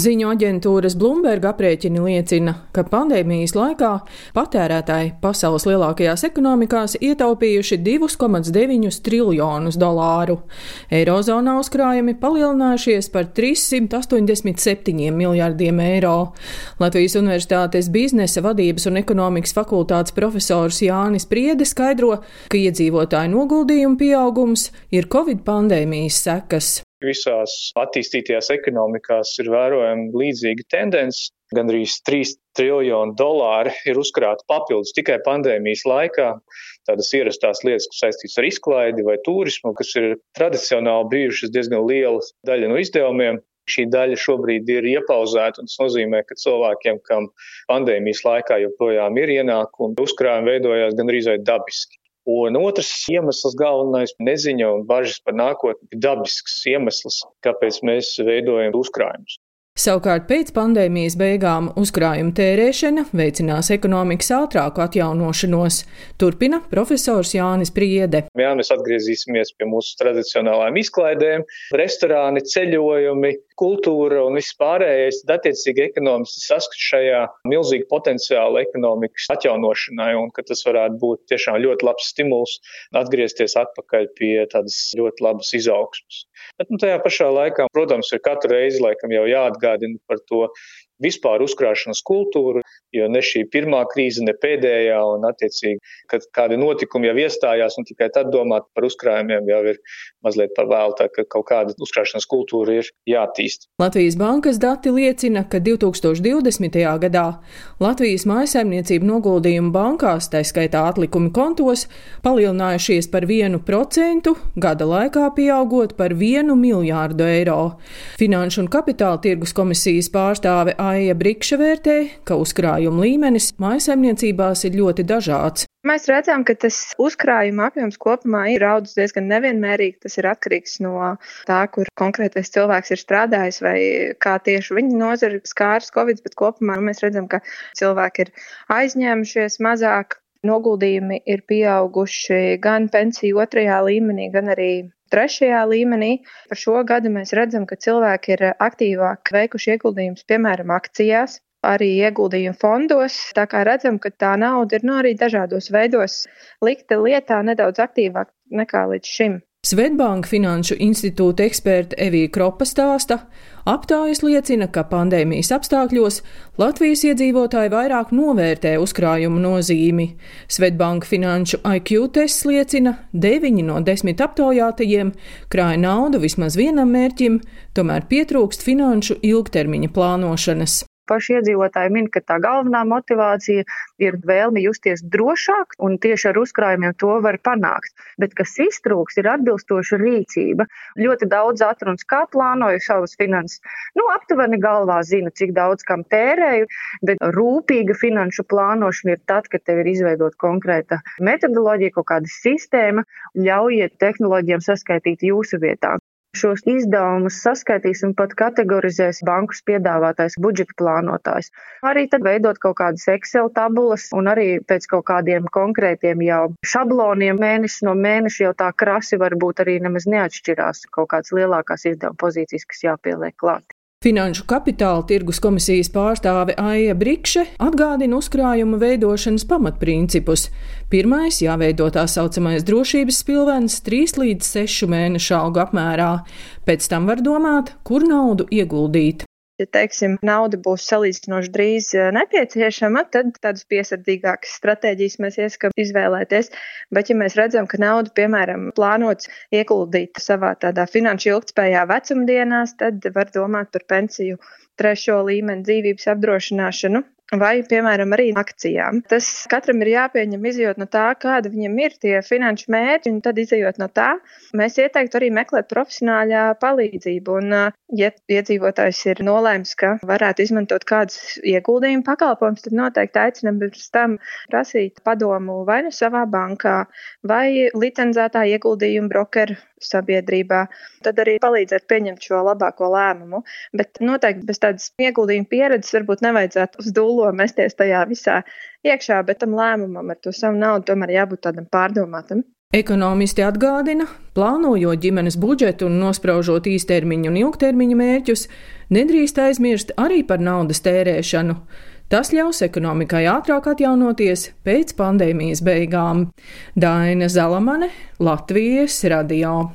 Ziņu aģentūras Bloomberg aprēķini liecina, ka pandēmijas laikā patērētāji pasaules lielākajās ekonomikās ietaupījuši 2,9 triljonus dolāru. Eirozonā uzkrājumi palielinājušies par 387 miljārdiem eiro. Latvijas Universitātes biznesa vadības un ekonomikas fakultātes profesors Jānis Priede skaidro, ka iedzīvotāju noguldījumu pieaugums ir Covid pandēmijas sekas. Visās attīstītajās ekonomikās ir vērojama līdzīga tendence. Gan arī 3 triljoni dolāri ir uzkrāti papildus tikai pandēmijas laikā. Tādas ierastās lietas, kas saistītas ar izklaidi vai turismu, kas ir tradicionāli bijušas diezgan liela daļa no izdevumiem. Šī daļa šobrīd ir iepauzēta, un tas nozīmē, ka cilvēkiem, kam pandēmijas laikā joprojām ir ienākumi, uzkrājumi veidojās gandrīz vai dabiski. Un otrs iemesls, galvenais neziņa un bažas par nākotni, ir dabisks iemesls, kāpēc mēs veidojam uzkrājumus. Savukārt pēc pandēmijas beigām uzkrājuma tērēšana veicinās ekonomikas ātrāku atjaunošanos, turpina profesors Jānis Priede. Jā, mēs atgriezīsimies pie mūsu tradicionālām izklaidēm, restorāni, ceļojumi, kultūra un viss pārējais. Tad, attiecīgi, ekonomisti saskata šajā milzīgu potenciālu ekonomikas atjaunošanai, un ka tas varētu būt tiešām ļoti labs stimuls atgriezties atpakaļ pie tādas ļoti labas izaugsmas. Bet nu, tajā pašā laikā, protams, ir katru reizi laikam jau jāatgādina par to vispār uzkrāšanas kultūru, jo ne šī pirmā krīze, ne pēdējā, un attiecīgi, kad kādi notikumi jau iestājās, un tikai tad domāt par uzkrājumiem jau ir mazliet par vēlu, tā ka kaut kāda uzkrāšanas kultūra ir jātīst. Latvijas bankas dati liecina, ka 2020. gadā Latvijas mājasaimniecību noguldījumu bankās, tā skaitā atlikumi kontos, palielinājušies par 1%, gada laikā pieaugot par 1 miljārdu eiro. Finanšu un kapitāla tirgus komisijas pārstāve Aija Brikša vērtē, ka uzkrājuma līmenis mājasemniecībās ir ļoti dažāds. Mēs redzam, ka tas uzkrājuma apjoms kopumā ir audzis diezgan nevienmērīgi. Tas ir atkarīgs no tā, kur konkrētais cilvēks ir strādājis vai kā tieši viņa nozara skārs Covid, bet kopumā mēs redzam, ka cilvēki ir aizņēmušies mazāk. Noguldījumi ir pieauguši gan pensiju otrajā līmenī, gan arī trešajā līmenī. Par šo gadu mēs redzam, ka cilvēki ir aktīvāk veikuši ieguldījumus, piemēram, akcijās, arī ieguldījumu fondos. Tā kā redzam, ka tā nauda ir no nu, arī dažādos veidos likta lietā nedaudz aktīvāk nekā līdz šim. Svetbanka finanšu institūta eksperta Evija Kropa stāsta, aptājas liecina, ka pandēmijas apstākļos Latvijas iedzīvotāji vairāk novērtē uzkrājumu nozīmi. Svetbanka finanšu IQ tests liecina, 9 no 10 aptaujātajiem krāja naudu vismaz vienam mērķim, tomēr pietrūkst finanšu ilgtermiņa plānošanas paši iedzīvotāji min, ka tā galvenā motivācija ir vēlme justies drošāk, un tieši ar uzkrājumiem to var panākt. Bet kas iztrūks, ir atbilstoša rīcība. Ļoti daudz atrunas, kā plānoju savas finanses. Nu, aptuveni galvā zinu, cik daudz kam tērēju, bet rūpīga finanšu plānošana ir tad, kad tev ir izveidot konkrēta metodoloģija, kaut kāda sistēma, ļaujiet tehnoloģijām saskaitīt jūsu vietā. Šos izdevumus saskaitīs un pat kategorizēs bankas piedāvātais budžeta plānotājs. Arī tad veidot kaut kādas Excel tabulas un arī pēc kaut kādiem konkrētiem jau šabloniem mēnesis no mēneša jau tā krasi varbūt arī nemaz neatšķirās kaut kādas lielākās izdevuma pozīcijas, kas jāpieliek klāt. Finanšu kapitāla tirgus komisijas pārstāve Aija Brikše atgādina uzkrājuma veidošanas pamatprincipus. Pirmais - jāveido tā saucamais drošības spilvens 3 līdz 6 mēnešu algu apmērā. Pēc tam var domāt, kur naudu ieguldīt ja, teiksim, nauda būs salīdzinoši drīz eh, nepieciešama, tad tādas piesardzīgākas stratēģijas mēs ieskam izvēlēties. Bet, ja mēs redzam, ka nauda, piemēram, plānots ieguldīt savā tādā finanšu ilgtspējā vecumdienās, tad var domāt par pensiju trešo līmeni dzīvības apdrošināšanu, vai, piemēram, arī akcijām. Tas katram ir jāpieņem izjūt no tā, kāda viņam ir tie finanšu mērķi, un tad izjūt no tā, mēs ieteiktu arī meklēt profesionāļā palīdzību. Un, ja iedzīvotājs ir nolēms, ka varētu izmantot kādus ieguldījumu pakalpojumus, tad noteikti aicinam pirms tam prasīt padomu vai nu savā bankā, vai licencētā ieguldījuma brokeru sabiedrībā, tad arī palīdzēt pieņemt šo labāko lēmumu. Bet noteikti bez tādas ieguldījuma pieredzes varbūt nevajadzētu uz dūlo mesties tajā visā iekšā, bet tam lēmumam ar to savu naudu tomēr jābūt tādam pārdomātam. Ekonomisti atgādina, plānojot ģimenes budžetu un nospraužot īstermiņu un ilgtermiņa mērķus, nedrīkst aizmirst arī par naudas tērēšanu. Tas ļaus ekonomikai ātrāk atjaunoties pēc pandēmijas beigām. Daina Zalamane, Latvijas radio.